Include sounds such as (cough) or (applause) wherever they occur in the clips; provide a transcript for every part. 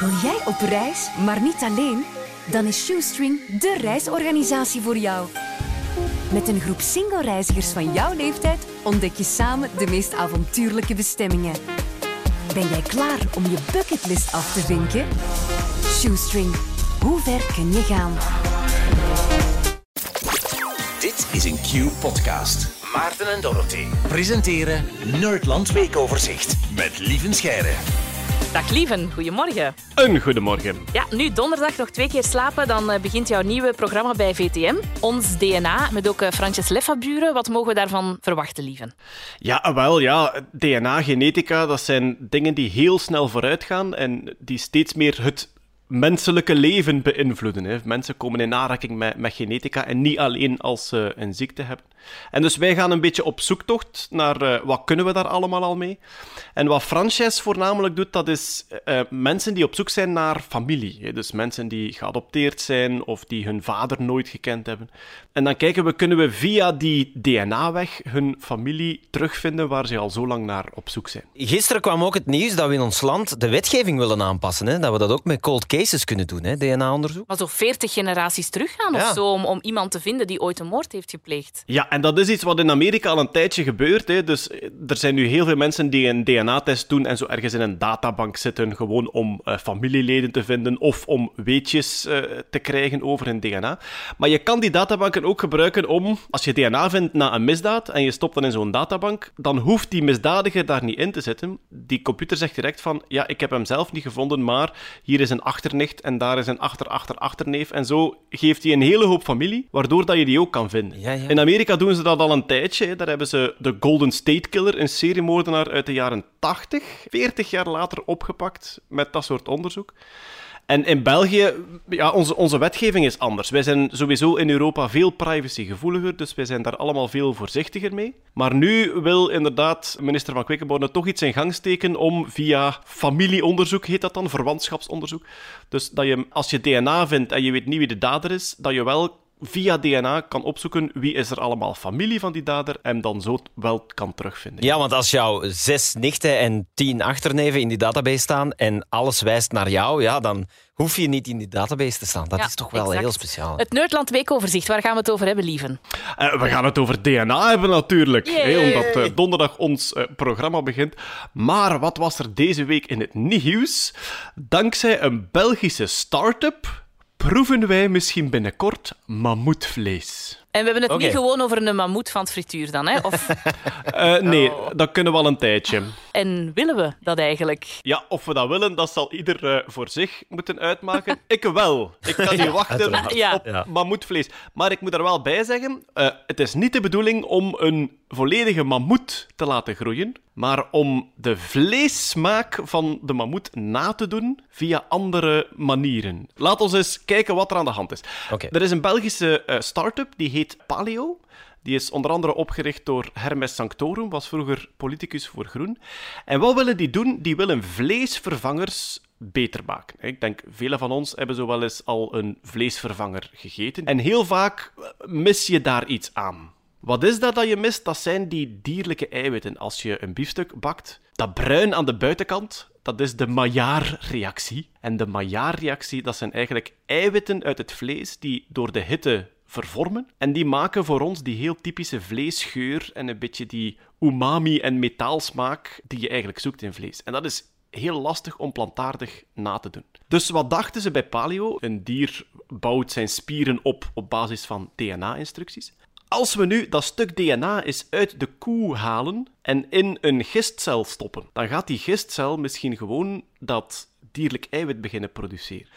Wil jij op reis, maar niet alleen? Dan is Shoestring de reisorganisatie voor jou. Met een groep single-reizigers van jouw leeftijd ontdek je samen de meest avontuurlijke bestemmingen. Ben jij klaar om je bucketlist af te vinken? Shoestring, hoe ver kun je gaan? Dit is een Q-podcast. Maarten en Dorothy presenteren Nerdland Weekoverzicht met Lieven Scheire. Dag Lieven, goedemorgen. Een goedemorgen. Ja, nu donderdag nog twee keer slapen, dan eh, begint jouw nieuwe programma bij VTM. Ons DNA, met ook eh, Fransjes Leffaburen. Wat mogen we daarvan verwachten, Lieven? Ja, ah, wel, ja. DNA, genetica, dat zijn dingen die heel snel vooruit gaan en die steeds meer het menselijke leven beïnvloeden. Hè. Mensen komen in aanraking met, met genetica en niet alleen als ze een ziekte hebben. En dus wij gaan een beetje op zoektocht naar uh, wat kunnen we daar allemaal al mee. En wat Frances voornamelijk doet, dat is uh, mensen die op zoek zijn naar familie. Hè. Dus mensen die geadopteerd zijn of die hun vader nooit gekend hebben. En dan kijken we, kunnen we via die DNA-weg hun familie terugvinden waar ze al zo lang naar op zoek zijn. Gisteren kwam ook het nieuws dat we in ons land de wetgeving willen aanpassen. Hè? Dat we dat ook met cold cases kunnen doen, DNA-onderzoek. Maar zo 40 generaties teruggaan ja. of zo, om, om iemand te vinden die ooit een moord heeft gepleegd. Ja, en dat is iets wat in Amerika al een tijdje gebeurt. Hè. Dus er zijn nu heel veel mensen die een DNA-test doen en zo ergens in een databank zitten, gewoon om uh, familieleden te vinden of om weetjes uh, te krijgen over hun DNA. Maar je kan die databanken ook gebruiken om, als je DNA vindt na een misdaad en je stopt dan in zo'n databank, dan hoeft die misdadiger daar niet in te zitten. Die computer zegt direct van, ja, ik heb hem zelf niet gevonden, maar hier is een achternicht en daar is een achter-achter-achterneef. En zo geeft hij een hele hoop familie, waardoor dat je die ook kan vinden. Ja, ja. In Amerika doen ze dat al een tijdje. Daar hebben ze de Golden State Killer, een seriemoordenaar uit de jaren 80, 40 jaar later opgepakt met dat soort onderzoek. En in België, ja, onze, onze wetgeving is anders. Wij zijn sowieso in Europa veel privacygevoeliger, dus wij zijn daar allemaal veel voorzichtiger mee. Maar nu wil inderdaad minister van Quickenborne toch iets in gang steken om via familieonderzoek, heet dat dan, verwantschapsonderzoek. Dus dat je, als je DNA vindt en je weet niet wie de dader is, dat je wel via DNA kan opzoeken wie is er allemaal familie van die dader en dan zo wel kan terugvinden. Ja, want als jouw zes nichten en tien achterneven in die database staan en alles wijst naar jou, ja, dan hoef je niet in die database te staan. Dat Ja, is toch wel exact. heel speciaal. Het Nerdland Weekoverzicht, waar gaan we het over hebben, Lieven? Eh, we gaan het over DNA hebben natuurlijk, omdat eh, donderdag ons eh, programma begint. Maar wat was er deze week in het nieuws? Dankzij een Belgische start-up proeven wij misschien binnenkort mammoetvlees. En we hebben het niet gewoon over een mammoet van het frituur dan, hè? Of, (laughs) Eh, nee, dat kunnen we al een tijdje. en willen we dat eigenlijk? Ja, of we dat willen, dat zal ieder eh, voor zich moeten uitmaken. Ik wel. Ik kan (laughs) niet wachten. Ja. op Ja. mammoetvlees. Maar ik moet er wel bij zeggen, eh, het is niet de bedoeling om een volledige mammoet te laten groeien, maar om de vleessmaak van de mammoet na te doen via andere manieren. Laat ons eens kijken wat er aan de hand is. Oké. Er is een Belgische eh, start-up, die heet Paleo. Die is onder andere opgericht door Hermes Sanctorum, was vroeger politicus voor Groen. En wat willen die doen? Die willen vleesvervangers beter maken. Ik denk, velen van ons hebben zo wel eens al een vleesvervanger gegeten. En heel vaak eh, mis je daar iets aan. Wat is dat dat je mist? Dat zijn die dierlijke eiwitten. Als je een biefstuk bakt, dat bruin aan de buitenkant, dat is de Maillard-reactie. En de Maillard-reactie, dat zijn eigenlijk eiwitten uit het vlees die door de hitte vervormen. En die maken voor ons die heel typische vleesgeur en een beetje die umami- en metaalsmaak die je eigenlijk zoekt in vlees. En dat is heel lastig om plantaardig na te doen. Dus wat dachten ze bij paleo? Een dier bouwt zijn spieren op op basis van DNA-instructies. Als we nu dat stuk DNA eens uit de koe halen en in een gistcel stoppen, dan gaat die gistcel misschien gewoon dat dierlijk eiwit beginnen produceren.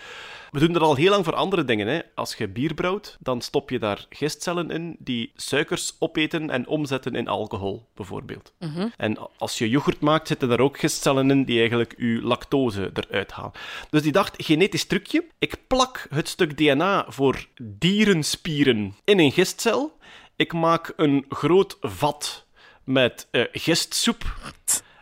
We doen dat al heel lang voor andere dingen. Hè. Als je bier brouwt, dan stop je daar gistcellen in die suikers opeten en omzetten in alcohol, bijvoorbeeld. En als je yoghurt maakt, zitten daar ook gistcellen in die eigenlijk je lactose eruit halen. Dus die dacht, genetisch trucje, ik plak het stuk DNA voor dierenspieren in een gistcel. Ik maak een groot vat met eh, gistsoep.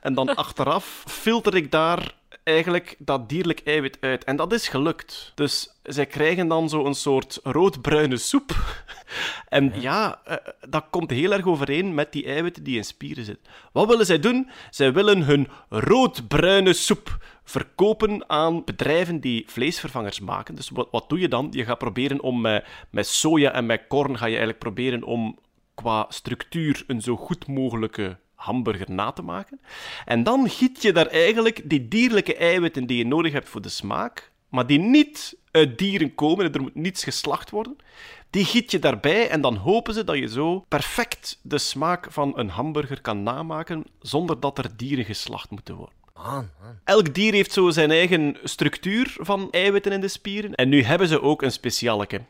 En dan achteraf filter ik daar eigenlijk dat dierlijk eiwit uit. En dat is gelukt. Dus zij krijgen dan zo een soort roodbruine soep. (laughs) En ja, eh, dat komt heel erg overeen met die eiwitten die in spieren zitten. Wat willen zij doen? Zij willen hun roodbruine soep verkopen aan bedrijven die vleesvervangers maken. Dus wat, wat doe je dan? Je gaat proberen om met, met soja en met korn ga je eigenlijk proberen om qua structuur een zo goed mogelijke hamburger na te maken. En dan giet je daar eigenlijk die dierlijke eiwitten die je nodig hebt voor de smaak, maar die niet uit dieren komen, er moet niets geslacht worden, die giet je daarbij en dan hopen ze dat je zo perfect de smaak van een hamburger kan namaken zonder dat er dieren geslacht moeten worden. Man, man. Elk dier heeft zo zijn eigen structuur van eiwitten in de spieren. En nu hebben ze ook een specialeke.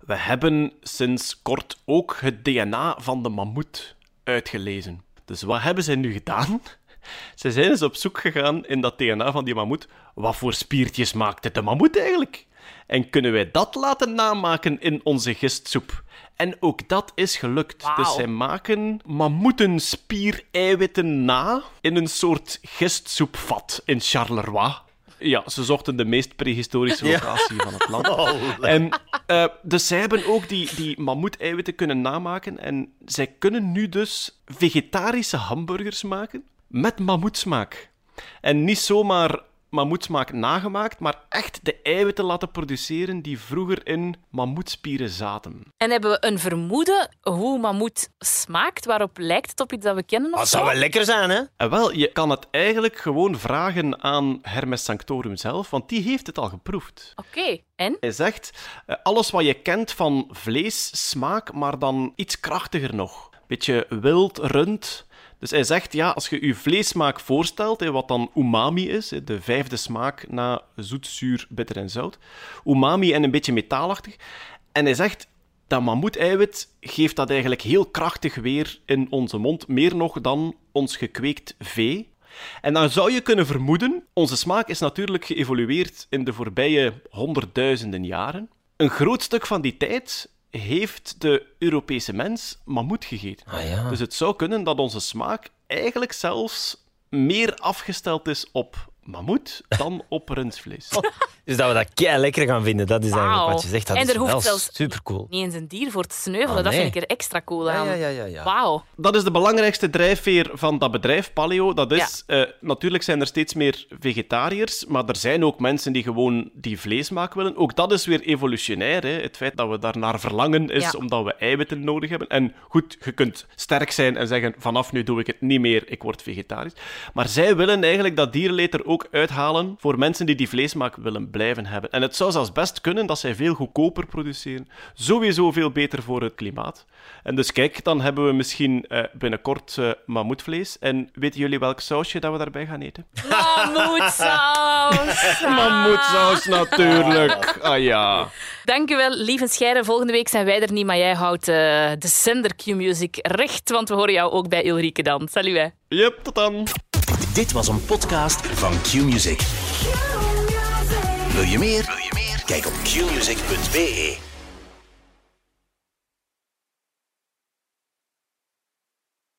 We hebben sinds kort ook het DNA van de mammoet uitgelezen. Dus wat hebben ze nu gedaan? (laughs) Ze zijn eens op zoek gegaan in dat DNA van die mammoet. Wat voor spiertjes maakte de mammoet eigenlijk? En kunnen wij dat laten namaken in onze gistsoep? En ook dat is gelukt. Dus zij maken mammoetenspiereiwitten na in een soort gistsoepvat in Charleroi. Ja, ze zochten de meest prehistorische locatie van het land. (laughs) En, eh, dus zij hebben ook die, die mammoeteiwitten kunnen namaken. En zij kunnen nu dus vegetarische hamburgers maken met mammoetsmaak. En niet zomaar mammoetsmaak nagemaakt, maar echt de eiwitten laten produceren die vroeger in mammoetspieren zaten. En hebben we een vermoeden hoe mammoet smaakt? Waarop lijkt het op iets dat we kennen? Of Dat zo? zou wel lekker zijn, hè? En wel, je kan het eigenlijk gewoon vragen aan Hermes Sanctorum zelf, want die heeft het al geproefd. Oké, en? Hij zegt, eh, alles wat je kent van vlees, smaak, maar dan iets krachtiger nog. Beetje wild, rund. Dus hij zegt, ja, als je je vleessmaak voorstelt, wat dan umami is, de vijfde smaak na zoet, zuur, bitter en zout. Umami en een beetje metaalachtig. En hij zegt, dat mammoeteiwit geeft dat eigenlijk heel krachtig weer in onze mond, meer nog dan ons gekweekt vee. En dan zou je kunnen vermoeden, onze smaak is natuurlijk geëvolueerd in de voorbije honderdduizenden jaren. Een groot stuk van die tijd heeft de Europese mens mammoet gegeten. Ah ja. Dus het zou kunnen dat onze smaak eigenlijk zelfs meer afgesteld is op mammoet dan op rundvlees. Dus dat we dat kei lekker gaan vinden, dat is eigenlijk Wauw. wat je zegt. Dat En is er hoeft wel zelfs supercool. Niet eens een dier voor te sneuvelen, Ah, dat nee. vind ik er extra cool aan. Ja, ja, ja, ja. Wauw. Dat is de belangrijkste drijfveer van dat bedrijf, Paleo. Dat is, eh, natuurlijk zijn er steeds meer vegetariërs, maar er zijn ook mensen die gewoon die vleesmaak willen. Ook dat is weer evolutionair. Hè. Het feit dat we daarnaar verlangen is Ja. omdat we eiwitten nodig hebben. En goed, je kunt sterk zijn en zeggen, vanaf nu doe ik het niet meer, ik word vegetarisch. Maar zij willen eigenlijk dat dierleed er ook uithalen voor mensen die die vleesmaak willen blijven hebben. En het zou zelfs best kunnen dat zij veel goedkoper produceren. Sowieso veel beter voor het klimaat. En dus kijk, dan hebben we misschien eh, binnenkort eh mammoetvlees. En weten jullie welk sausje dat we daarbij gaan eten? Mammoetsaus. (laughs) Mammoetsaus natuurlijk. (laughs) Ah ja. Dankjewel, lieve Scheire. Volgende week zijn wij er niet, maar jij houdt eh, de zender Q-Music recht, want we horen jou ook bij Ulrike dan. Salut, hè. Yep, tot dan. Dit was een podcast van Q-Music. Wil je meer? Wil je meer? Kijk op qmusic.be.